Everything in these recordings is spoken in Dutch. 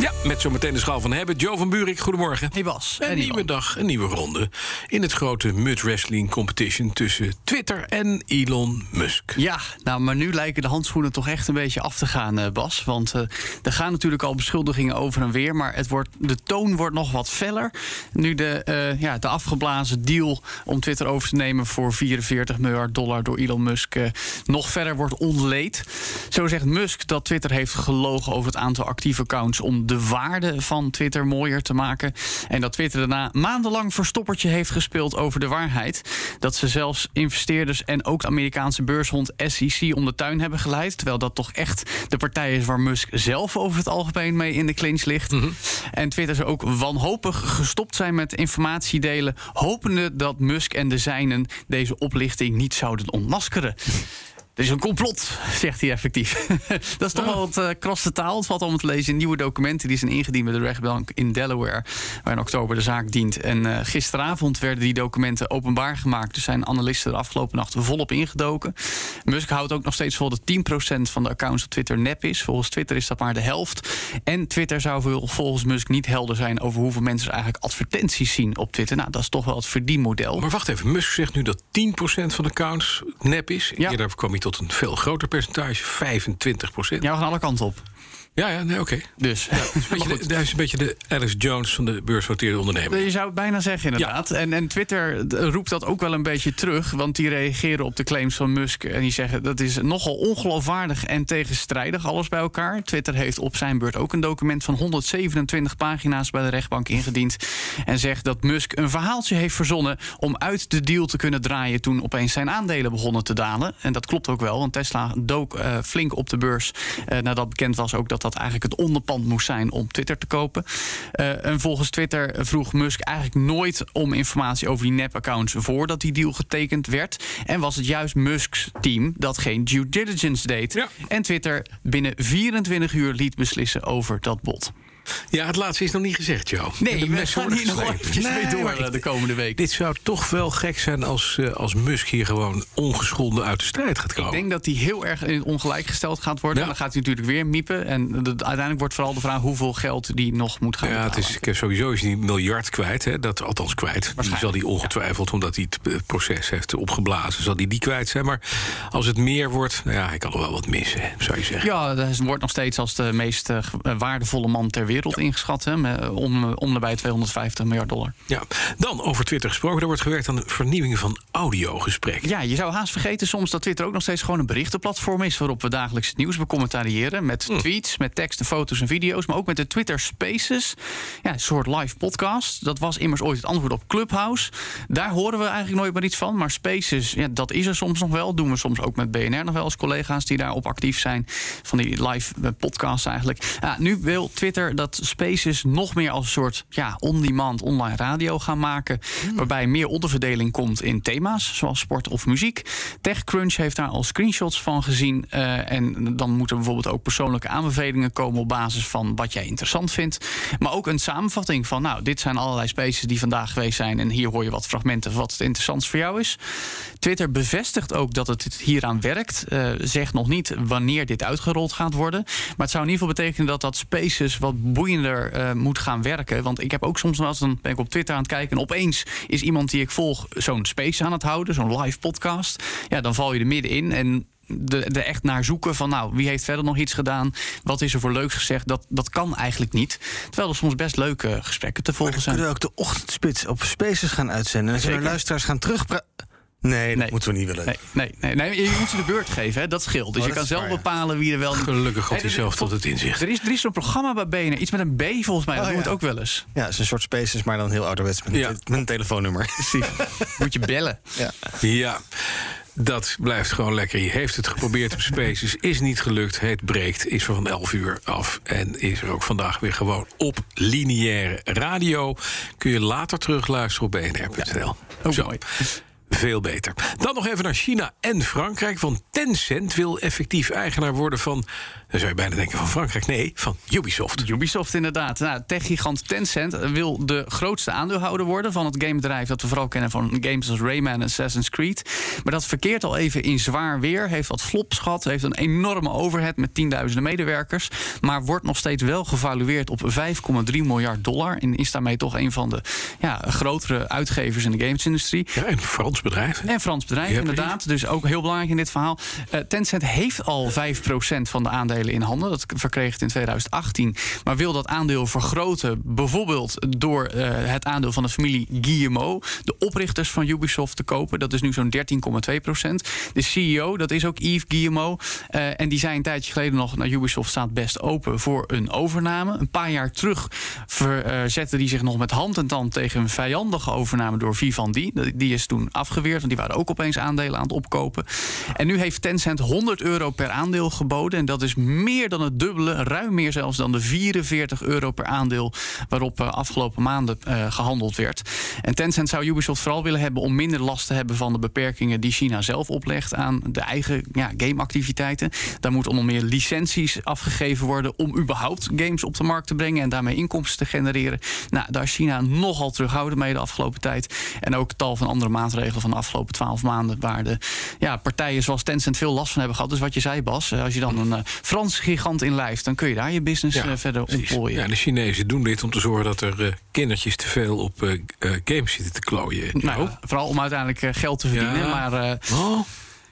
Ja, met zometeen de schaal van hebben. Joe van Buurik, goedemorgen. Hey Bas. Een En nieuwe dag, een nieuwe ronde. In het grote Mud Wrestling Competition tussen Twitter en Elon Musk. Ja, nou, maar nu lijken de handschoenen toch echt een beetje af te gaan, eh, Bas. Want eh, er gaan natuurlijk al beschuldigingen over en weer. Maar het wordt, de toon wordt nog wat feller. Nu de, eh, ja, de afgeblazen deal om Twitter over te nemen voor 44 miljard dollar door Elon Musk nog verder wordt ontleed. Zo zegt Musk dat Twitter heeft gelogen over het aantal actieve accounts om de waarde van Twitter mooier te maken. En dat Twitter daarna maandenlang verstoppertje heeft gespeeld over de waarheid. Dat ze zelfs investeerders en ook de Amerikaanse beurshond SEC om de tuin hebben geleid. Terwijl dat toch echt de partij is waar Musk zelf over het algemeen mee in de clinch ligt. En Twitter zou ook wanhopig gestopt zijn met informatie delen. Hopende dat Musk en de zijnen deze oplichting niet zouden ontmaskeren. Er is een complot, zegt hij effectief. dat is toch wel wat uh, krasse taal. Het valt allemaal te lezen in nieuwe documenten die zijn ingediend bij de rechtbank in Delaware, waar in oktober de zaak dient. En uh, gisteravond werden die documenten openbaar gemaakt. Dus zijn analisten er afgelopen nacht volop ingedoken. Musk houdt ook nog steeds vol dat 10% van de accounts op Twitter nep is. Volgens Twitter is dat maar de helft. En Twitter zou volgens Musk niet helder zijn over hoeveel mensen eigenlijk advertenties zien op Twitter. Nou, dat is toch wel het verdienmodel. Maar wacht even, Musk zegt nu dat 10% van de accounts nep is. Ja. Eerder kwam hij tot een veel groter percentage, 25 procent. Ja, we gaan alle kanten op. Ja, ja, nee, oké. Dus, ja, is een beetje de Alice Jones van de beursgenoteerde ondernemer. Je zou het bijna zeggen, inderdaad. Ja. En, en Twitter roept dat ook wel een beetje terug. Want die reageren op de claims van Musk. En die zeggen dat is nogal ongeloofwaardig en tegenstrijdig, alles bij elkaar. Twitter heeft op zijn beurt ook een document van 127 pagina's bij de rechtbank ingediend. En zegt dat Musk een verhaaltje heeft verzonnen om uit de deal te kunnen draaien. toen opeens zijn aandelen begonnen te dalen. En dat klopt ook wel, want Tesla dook uh, flink op de beurs. Uh, nadat bekend was ook dat dat eigenlijk het onderpand moest zijn om Twitter te kopen. Uh, en volgens Twitter vroeg Musk eigenlijk nooit om informatie over die nep-accounts voordat die deal getekend werd. En was het juist Musks team dat geen due diligence deed. Ja. En Twitter binnen 24 uur liet beslissen over dat bod. Ja, het laatste is nog niet gezegd, Joe. Nee, we gaan hier nog eventjes mee door de komende week. Dit zou toch wel gek zijn als, uh, als Musk hier gewoon ongeschonden uit de strijd gaat komen. Ik denk dat hij heel erg in ongelijk gesteld gaat worden. Ja. Dan gaat hij natuurlijk weer miepen. En de, uiteindelijk wordt vooral de vraag hoeveel geld die nog moet gaan Ja, het is, sowieso is een miljard kwijt. Hè, dat, althans kwijt. Die zal hij ongetwijfeld, ja. omdat hij het proces heeft opgeblazen... zal hij die kwijt zijn. Maar als het meer wordt, nou ja, hij kan er wel wat missen, zou je zeggen. Ja, hij wordt nog steeds als de meest uh, waardevolle man ter wereld wereld ingeschat. Hè, met om, om nabij 250 miljard dollar. Ja, dan over Twitter gesproken. Er wordt gewerkt aan de vernieuwing van audiogesprekken. Ja, je zou haast vergeten soms dat Twitter ook nog steeds gewoon een berichtenplatform is... waarop we dagelijks het nieuws becommentariëren. Met hm. tweets, met teksten, foto's en video's. Maar ook met de Twitter Spaces. Ja, een soort live podcast. Dat was immers ooit het antwoord op Clubhouse. Daar horen we eigenlijk nooit meer iets van. Maar Spaces, ja, dat is er soms nog wel. Doen we soms ook met BNR nog wel eens collega's die daarop actief zijn. Van die live podcasts eigenlijk. Ja, nu wil Twitter dat Spaces nog meer als een soort ja, on-demand online radio gaan maken. Hmm. Waarbij meer onderverdeling komt in thema's, zoals sport of muziek. TechCrunch heeft daar al screenshots van gezien. Uh, en dan moeten bijvoorbeeld ook persoonlijke aanbevelingen komen op basis van wat jij interessant vindt. Maar ook een samenvatting van, nou, dit zijn allerlei spaces die vandaag geweest zijn. En hier hoor je wat fragmenten van wat het interessant voor jou is. Twitter bevestigt ook dat het hieraan werkt. Uh, zegt nog niet wanneer dit uitgerold gaat worden. Maar het zou in ieder geval betekenen dat dat Spaces wat boeiender uh, moet gaan werken. Want ik heb ook soms wel eens, dan ben ik op Twitter aan het kijken... en opeens is iemand die ik volg zo'n space aan het houden, zo'n live podcast. Ja, dan val je er middenin en er de echt naar zoeken van, nou, wie heeft verder nog iets gedaan? Wat is er voor leuks gezegd? Dat, dat kan eigenlijk niet. Terwijl er soms best leuke gesprekken te volgen zijn. kunnen we ook de ochtendspits op Spaces gaan uitzenden. En kunnen luisteraars gaan terugpraten. Nee, dat Nee. moeten we niet willen. Nee, nee, nee, nee, je moet ze de beurt geven, hè? dat scheelt. Dus Oh, je dat kan zelf waar, ja. bepalen wie er wel... Gelukkig had Nee, hij zelf tot het inzicht. Er is, er is zo'n programma bij BNR, iets met een B volgens mij, dat Oh, doen we ja. het ook wel eens. Ja, het is een soort Spaces, maar dan heel ouderwets met, Ja. een, met een telefoonnummer. Precies. moet je bellen. Ja. Ja, dat blijft gewoon lekker. Je heeft het geprobeerd op Spaces, is niet gelukt. Het breekt, is van 11 uur af. En is er ook vandaag weer gewoon op lineaire radio. Kun je later terugluisteren op bnr.nl. Ook Zo. mooi. Veel beter. Dan nog even naar China en Frankrijk. Want Tencent wil effectief eigenaar worden van Dan zou je bijna denken van Frankrijk. Nee, van Ubisoft. Ubisoft inderdaad. Nou, techgigant Tencent wil de grootste aandeelhouder worden van het gamebedrijf dat we vooral kennen van games als Rayman en Assassin's Creed. Maar dat verkeert al even in zwaar weer, heeft wat flops gehad, heeft een enorme overhead met tienduizenden medewerkers, maar wordt nog steeds wel gevalueerd op 5,3 miljard dollar en is daarmee toch een van de ja, grotere uitgevers in de gamesindustrie. Ja, een Frans bedrijf. En Frans bedrijf, Ja, inderdaad. Dus ook heel belangrijk in dit verhaal. Eh, Tencent heeft al 5% van de aandelen in handen. Dat verkreeg het in 2018. Maar wil dat aandeel vergroten. Bijvoorbeeld door eh, het aandeel van de familie Guillemot. De oprichters van Ubisoft te kopen. Dat is nu zo'n 13,2%. De CEO, dat is ook Yves Guillemot. Eh, en die zei een tijdje geleden nog... Nou, Ubisoft staat best open voor een overname. Een paar jaar terug verzette die zich nog met hand en tand... tegen een vijandige overname door Vivendi. Die is toen afgeweerd, want die waren ook opeens aandelen aan het opkopen. En nu heeft Tencent 100 euro per aandeel geboden. En dat is meer dan het dubbele, ruim meer zelfs dan de 44 euro per aandeel... waarop uh, afgelopen maanden uh, gehandeld werd. En Tencent zou Ubisoft vooral willen hebben om minder last te hebben... van de beperkingen die China zelf oplegt aan de eigen ja, gameactiviteiten. Daar moeten onder meer licenties afgegeven worden... om überhaupt games op de markt te brengen en daarmee inkomsten te genereren. Nou, daar is China nogal terughoudend mee de afgelopen tijd. En ook tal van andere maatregelen van de afgelopen 12 maanden... waar de ja, partijen zoals Tencent veel last van hebben gehad. Dus wat je zei, Bas, als je dan een uh, Franse gigant inlijft... dan kun je daar je business ja, uh, verder ontplooien. Ja, de Chinezen doen dit om te zorgen dat er uh, kindertjes te veel op uh, games zitten te klooien. Nou, vooral om uiteindelijk geld te verdienen. Ja. Maar, oh.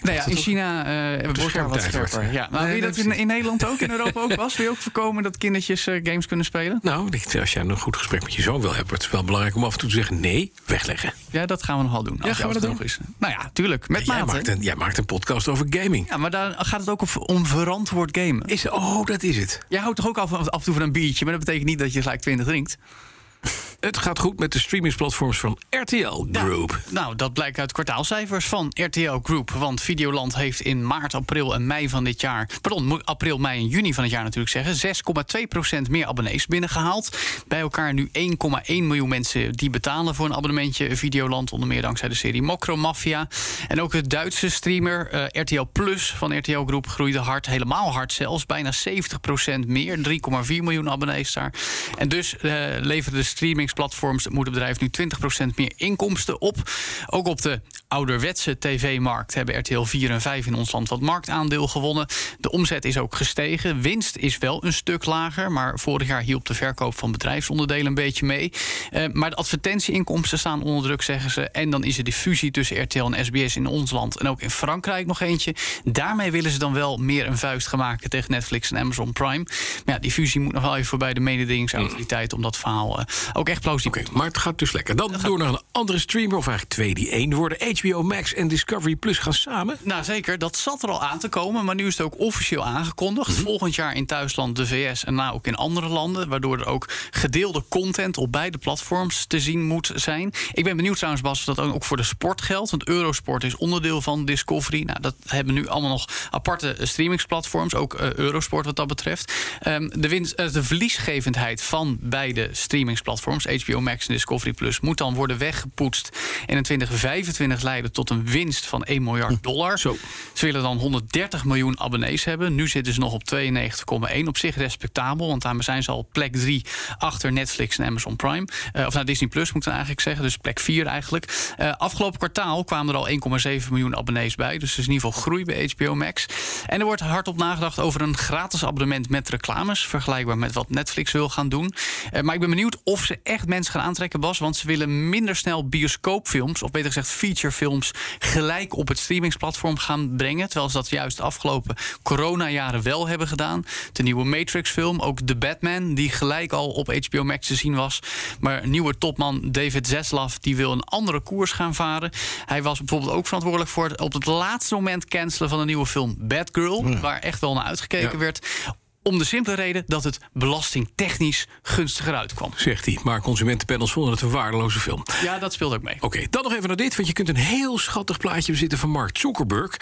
Nou ja, in China uh, wordt er wat scherper. Ja. Nee, wil je dat in, in, Nederland ook, in Europa ook was? Wil je ook voorkomen dat kindertjes uh, games kunnen spelen? Nou, als jij een goed gesprek met je zoon wil hebben... het is wel belangrijk om af en toe te zeggen... nee, wegleggen. Ja, dat gaan we nogal doen. Ja, gaan we dat doen? Is. Nou ja, tuurlijk. Met jij, maakt een, jij maakt een podcast over gaming. Ja, maar daar gaat het ook om verantwoord gamen. Is, oh, dat is het. Jij houdt toch ook af, af en toe van een biertje... maar dat betekent niet dat je gelijk 20 drinkt? Het gaat goed met de streamingsplatforms van RTL Group. Ja, nou, dat blijkt uit kwartaalcijfers van RTL Group. Want Videoland heeft in maart, april en mei van dit jaar... pardon, april, mei en juni van het jaar natuurlijk zeggen... 6,2% meer abonnees binnengehaald. Bij elkaar nu 1,1 miljoen mensen die betalen voor een abonnementje Videoland. Onder meer dankzij de serie Mokro Mafia. En ook de Duitse streamer uh, RTL Plus van RTL Group groeide hard. Helemaal hard zelfs. Bijna 70% meer. 3,4 miljoen abonnees daar. En dus uh, leveren de streamingsplatforms moet het bedrijf nu 20% meer inkomsten op. Ook op de ouderwetse tv-markt hebben RTL 4 en 5 in ons land wat marktaandeel gewonnen. De omzet is ook gestegen. Winst is wel een stuk lager, maar vorig jaar hielp de verkoop van bedrijfsonderdelen een beetje mee. Uh, maar de advertentieinkomsten staan onder druk, zeggen ze. En dan is er die fusie tussen RTL en SBS in ons land en ook in Frankrijk nog eentje. Daarmee willen ze dan wel meer een vuist gaan maken tegen Netflix en Amazon Prime. Maar ja, die fusie moet nog wel even voorbij de mededingingsautoriteit om dat verhaal uh, ook echt plausibel Oké, maar het gaat dus lekker. Dan door naar een andere streamer, of eigenlijk twee die één worden. HBO Max en Discovery Plus gaan samen. Nou zeker, dat zat er al aan te komen, maar nu is het ook officieel aangekondigd. -hmm. Volgend jaar in thuisland de VS en nou ook in andere landen, waardoor er ook gedeelde content op beide platforms te zien moet zijn. Ik ben benieuwd trouwens, Bas, of dat ook voor de sport geldt. Want Eurosport is onderdeel van Discovery. Nou, dat hebben nu allemaal nog aparte streamingsplatforms, ook uh, Eurosport wat dat betreft. Um, de, winst, uh, de verliesgevendheid van beide streamingsplatforms, HBO Max en Discovery Plus, moet dan worden weggepoetst en in 2025 leiden tot een winst van 1 miljard dollar. Zo. Ze willen dan 130 miljoen abonnees hebben. Nu zitten ze nog op 92,1. Op zich respectabel, want daarmee zijn ze al plek 3 achter Netflix en Amazon Prime. Uh, of nou, Disney Plus moet ik eigenlijk zeggen, dus plek 4 eigenlijk. Uh, afgelopen kwartaal kwamen er al 1,7 miljoen abonnees bij. Dus er is in ieder geval groei bij HBO Max. En er wordt hardop nagedacht over een gratis abonnement met reclames. Vergelijkbaar met wat Netflix wil gaan doen. Uh, maar ik ben benieuwd of ze echt mensen gaan aantrekken, Bas. Want ze willen minder snel bioscoopfilms, of beter gezegd featurefilms, gelijk op het streamingsplatform gaan brengen. Terwijl ze dat juist de afgelopen coronajaren wel hebben gedaan. De nieuwe Matrix-film, ook The Batman, die gelijk al op HBO Max te zien was. Maar nieuwe topman David Zaslav die wil een andere koers gaan varen. Hij was bijvoorbeeld ook verantwoordelijk voor het op het laatste moment cancelen van de nieuwe film Batgirl, ja. waar echt wel naar uitgekeken ja. werd. Om de simpele reden dat het belastingtechnisch gunstiger uitkwam. Zegt hij. Maar consumentenpanels vonden het een waardeloze film. Ja, dat speelt ook mee. Oké, okay, dan nog even naar dit. Want je kunt een heel schattig plaatje bezitten van Mark Zuckerberg.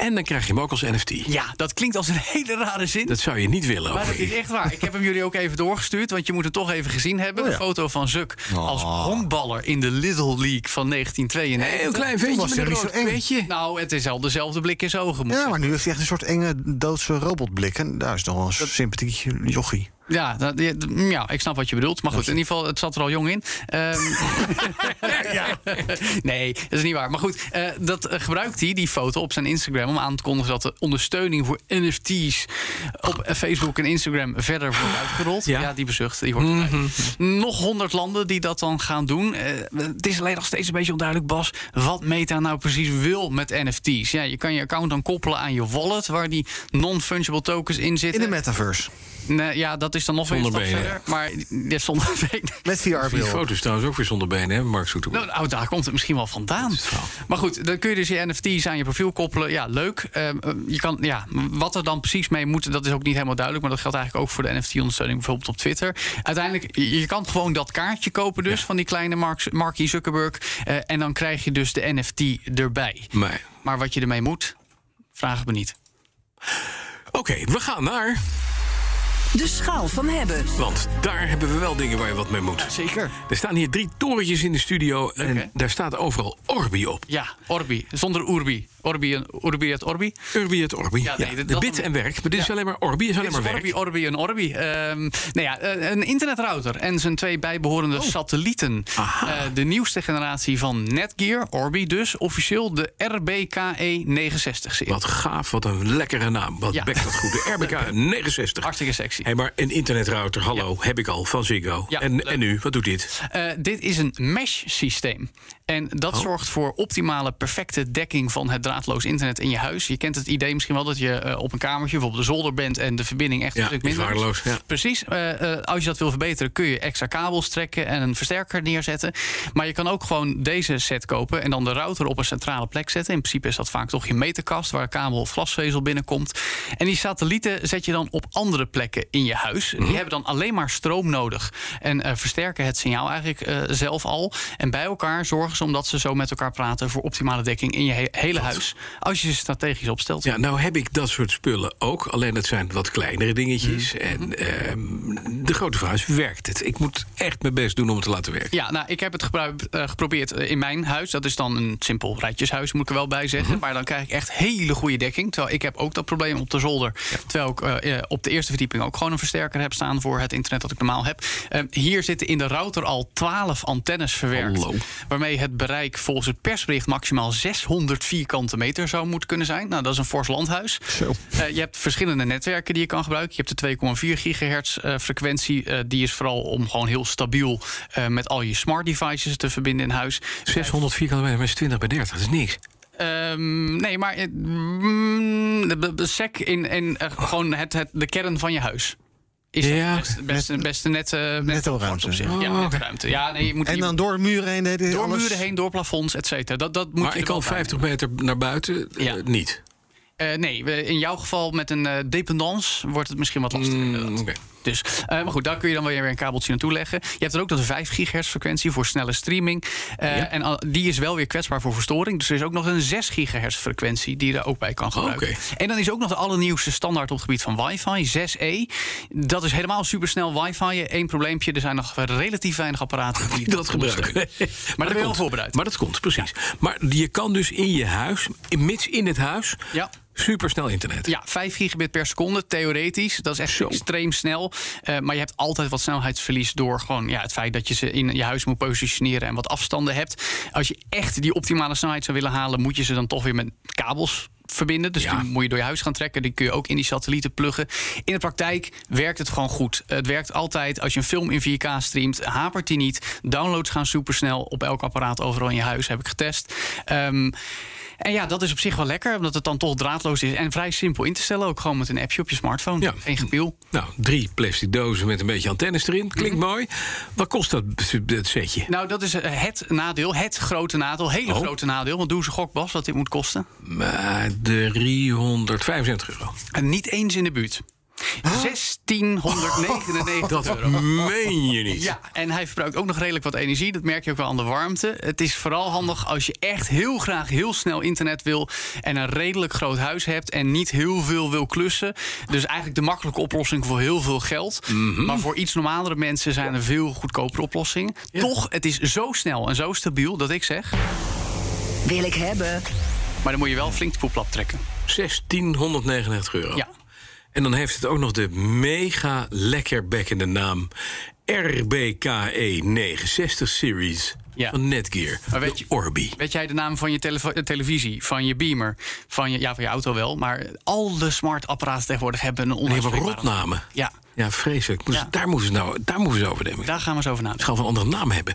En dan krijg je hem ook als NFT. Ja, dat klinkt als een hele rare zin. Dat zou je niet willen. Maar dat is echt waar. Ik heb hem jullie ook even doorgestuurd, want je moet het toch even gezien hebben. Een foto van Zuk als honkballer in de Little League van 1992. Heel klein ventje was met een rood petje. Nou, het is al dezelfde blik in zijn ogen. Ja, maar nu heeft hij echt een soort enge doodse robotblik. En daar is toch wel een sympathiek jochie. Ja, dat- ja, ja, ik snap wat je bedoelt. Maar goed, in ieder geval, het zat er al jong in. Ehm, nee, dat is niet waar. Maar goed, eh, dat eh, gebruikt hij, die foto, op zijn Instagram... om aan te kondigen dat de ondersteuning voor NFT's... op Facebook en Instagram verder wordt uitgerold. Ja. Ja, die bezucht, die hoort erbij. Nog honderd landen die dat dan gaan doen. Eh, het is alleen nog steeds een beetje onduidelijk, Bas... wat Meta nou precies wil met NFT's. Ja, je kan je account dan koppelen aan je wallet... waar die non-fungible tokens in In zitten. de metaverse. Nee, ja, dat is dan nog weer een Zonder stap benen. verder. Maar ja, zonder benen. Met Die VR-bril. foto is trouwens ook weer zonder benen, hè, Mark Zuckerberg. Nou, nou, daar komt het misschien wel vandaan. Maar goed, dan kun je dus je NFT's aan je profiel koppelen. Ja, leuk. Ehm, eh, je kan, ja, wat er dan precies mee moet, dat is ook niet helemaal duidelijk. Maar dat geldt eigenlijk ook voor de NFT-ondersteuning, bijvoorbeeld op Twitter. Uiteindelijk, je je kan gewoon dat kaartje kopen, dus van die kleine Mark, Marky Zuckerberg. Eh, en dan krijg je dus de NFT erbij. Maar, Maar wat je ermee moet, vraag me niet. oké, we gaan naar... De schaal van hebben. Want daar hebben we wel dingen waar je wat mee moet. Zeker. Er staan hier drie torentjes in de studio. En daar staat overal Orbi op. Ja, Orbi. Zonder Urbi. Orbi en Urbi et Orbi. Urbi het Orbi. Ja, nee, de bit en werk. Maar dit is alleen maar Orbi, is alleen maar werk. Orbi, Orbi en Orbi. Ehm nou ja, eh, een internetrouter en zijn twee bijbehorende Oh. satellieten. Eh, de nieuwste generatie van Netgear, Orbi dus. Officieel de RBKE 69-serie. Wat gaaf, wat een lekkere naam. Wat Ja. bekt dat goed. De RBK 69. Hartstikke sexy. Hé, maar een internetrouter, hallo, heb ik al van Ziggo. Ja, en, en nu, wat doet dit? Eh, dit is een mesh-systeem. En dat Oh. zorgt voor optimale, perfecte dekking van het draadloos internet in je huis. Je kent het idee misschien wel dat je eh, op een kamertje, bijvoorbeeld de zolder bent en de verbinding echt Ja, een stuk minder waardeloos, ja. Precies. Eh, eh, als je dat wil verbeteren, kun je extra kabels trekken en een versterker neerzetten. Maar je kan ook gewoon deze set kopen en dan de router op een centrale plek zetten. In principe is dat vaak toch je meterkast waar kabel of glasvezel binnenkomt. En die satellieten zet je dan op andere plekken in je huis. Mhm. Die hebben dan alleen maar stroom nodig en versterken het signaal eigenlijk zelf al. En bij elkaar zorgen omdat ze zo met elkaar praten, voor optimale dekking in je he- hele huis. Als je ze strategisch opstelt. Ja, nou heb ik dat soort spullen ook. Alleen dat zijn wat kleinere dingetjes. Mhm. En ehm, de grote vraag is, werkt het? Ik moet echt mijn best doen om het te laten werken. Ja, nou, ik heb het eh, geprobeerd eh, in mijn huis. Dat is dan een simpel rijtjeshuis, moet ik er wel bij zeggen. Mhm. Maar dan krijg ik echt hele goede dekking. Terwijl ik heb ook dat probleem op de zolder. Terwijl ik eh, op de eerste verdieping ook gewoon een versterker heb staan... voor het internet dat ik normaal heb. Eh, hier zitten in de router al 12 antennes verwerkt. Hallo. Waarmee het bereik volgens het persbericht... maximaal 600 vierkante meter zou moeten kunnen zijn. Nou, dat is een fors landhuis. Zo. Je hebt verschillende netwerken die je kan gebruiken. Je hebt de 2,4 gigahertz eh, frequentie. Eh, die is vooral om gewoon heel stabiel eh, met al je smart devices te verbinden in huis. 600 vierkante meter, is 20 bij 30. Dat is niks. Ehm, nee, maar eh, mm, de, sec in, in eh, gewoon het, het, de kern van je huis. Is Ja, best, best, best net, eh, net Netto op ruimte, zich. ja. Ja, Oh, net ruimte. Ja, nee, je moet En dan door muren heen. door alles. muren heen, door plafonds, et cetera. Dat, dat moet Maar je ik kan bij 50 meter naar buiten Ja. niet. Eh, nee, we- in jouw geval met een eh, dependance wordt het misschien wat lastiger. Mm. Dus, eh, maar goed, daar kun je dan weer een kabeltje naartoe leggen. Je hebt er ook nog de 5 gigahertz frequentie voor snelle streaming. Ja. En die is wel weer kwetsbaar voor verstoring. Dus er is ook nog een 6 gigahertz frequentie die je er ook bij kan gebruiken. En dan is ook nog de allernieuwste standaard op het gebied van wifi, 6E. Dat is helemaal supersnel wifi. Eén probleempje, er zijn nog relatief weinig apparaten die Die dat gebruiken. ondersteunen. Maar daar ben je wel komt. voorbereid. Maar dat komt, precies. Maar je kan dus in je huis, mits in het huis, Ja. Supersnel internet. Ja, 5 gigabit per seconde, theoretisch. Dat is echt Zo. extreem snel. Eh, maar je hebt altijd wat snelheidsverlies door gewoon ja, het feit dat je ze in je huis moet positioneren en wat afstanden hebt. Als je echt die optimale snelheid zou willen halen, moet je ze dan toch weer met kabels verbinden. Dus Ja. die moet je door je huis gaan trekken. Die kun je ook in die satellieten pluggen. In de praktijk werkt het gewoon goed. Het werkt altijd. Als je een film in 4K streamt, hapert die niet. Downloads gaan supersnel op elk apparaat overal in je huis. Heb ik getest. Ehm, en ja, dat is op zich wel lekker, omdat het dan toch draadloos is en vrij simpel in te stellen. Ook gewoon met een appje op je smartphone. Ja. Geen gepiel. Nou, drie plastic dozen met een beetje antennes erin. Klinkt mooi. Wat kost dat, dat setje? Nou, dat is eh, het nadeel, het grote nadeel, hele Oh. grote nadeel. Want doe eens een gok, Bas, wat dit moet kosten. Maar 375 euro. En niet eens in de buurt. 1699 Dat euro. meen je niet. Ja, en hij verbruikt ook nog redelijk wat energie. Dat merk je ook wel aan de warmte. Het is vooral handig als je echt heel graag heel snel internet wil... en een redelijk groot huis hebt en niet heel veel wil klussen. Dus eigenlijk de makkelijke oplossing voor heel veel geld. Mhm. Maar voor iets normalere mensen zijn er veel goedkopere oplossingen. Toch, het is zo snel en zo stabiel dat ik zeg... Wil ik hebben. Maar dan moet je wel flink de poeplap trekken. 1699 euro. Ja. En dan heeft het ook nog de mega lekkerbekkende naam RBKE 69 E Series Ja. van Netgear. Maar weet De je- Orbi. Weet jij de naam van je eh, televisie, van je beamer, van je, ja, van je auto wel... maar al de smart apparaten tegenwoordig hebben een Die hebben onuitspreekbare rotnamen. Ja, Ja, vreselijk. Moest- Ja. Daar moeten ze nou, daar moeten ze over denken. daar gaan we zo over nadenken. Ze gaan van een andere naam hebben.